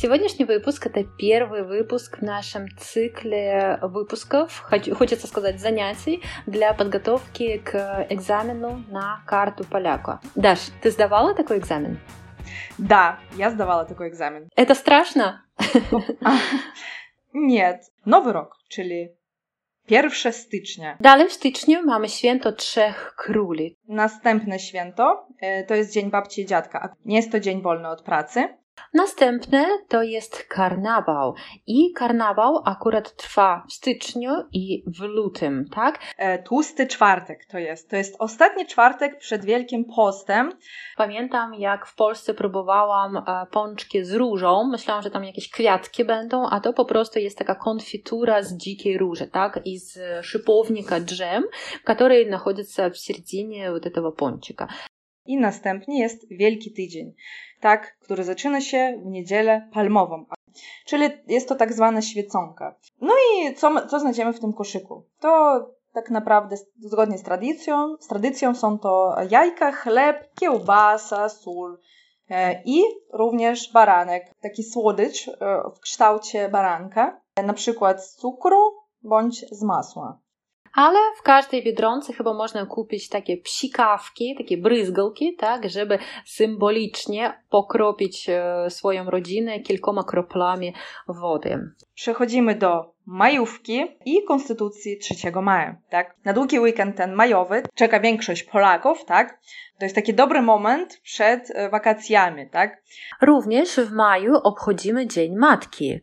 Сегодняшний выпуск – это первый выпуск в нашем цикле выпусков, хочется сказать, занятий для подготовки к экзамену на карту поляка. Даш, ты сдавала такой экзамен? Да, я сдавала такой экзамен. Это страшно? Нет. Новый рок, czyli 1 stycznia. Dalej w styczniu mamy święto Trzech Króli. Następne święto to jest Dzień Babci i Dziadka. Nie jest to dzień wolny od pracy. Następne to jest karnawał. I karnawał akurat trwa w styczniu i w lutym, tak? E, tłusty czwartek to jest. To jest ostatni czwartek przed Wielkim Postem. Pamiętam, jak w Polsce próbowałam e, pączki z różą. Myślałam, że tam jakieś kwiatki będą, a to po prostu jest taka konfitura z dzikiej róży, tak? I z szybownika drzem, który znajduje się w seredinie вот этого пончика. I następnie jest Wielki Tydzień tak, który zaczyna się w niedzielę palmową. Czyli jest to tak zwana świeconka. No i co, co znajdziemy w tym koszyku? To tak naprawdę zgodnie z tradycją, z tradycją są to jajka, chleb, kiełbasa, sól e, i również baranek, taki słodycz e, w kształcie baranka, na przykład z cukru bądź z masła. Ale w każdej biedronce chyba można kupić takie psikawki, takie bryzgalki, tak, żeby symbolicznie pokropić e, swoją rodzinę kilkoma kroplami wody. Przechodzimy do majówki i Konstytucji 3 maja, tak? Na długi weekend ten majowy czeka większość Polaków, tak? To jest taki dobry moment przed e, wakacjami, tak? Również w maju obchodzimy Dzień Matki.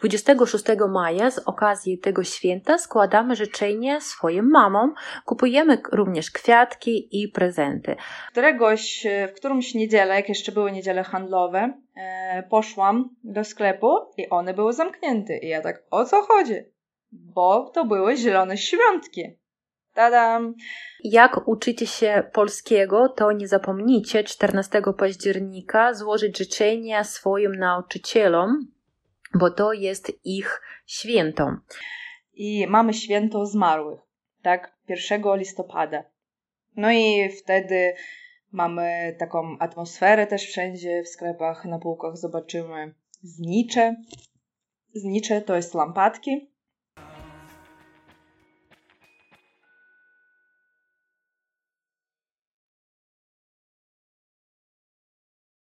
26 maja z okazji tego święta składamy życzenia swoim mamom, kupujemy również kwiatki i prezenty. Któregoś, w którąś niedzielę, jak jeszcze były niedziele handlowe, e, poszłam do sklepu i one były zamknięte. I ja tak, o co chodzi? Bo to były zielone świątki. Tadam! Jak uczycie się polskiego, to nie zapomnijcie 14 października złożyć życzenia swoim nauczycielom, bo to jest ich święto. I mamy święto zmarłych, tak? 1 listopada. No i wtedy mamy taką atmosferę też wszędzie w sklepach, na półkach zobaczymy znicze. Znicze to jest lampadki,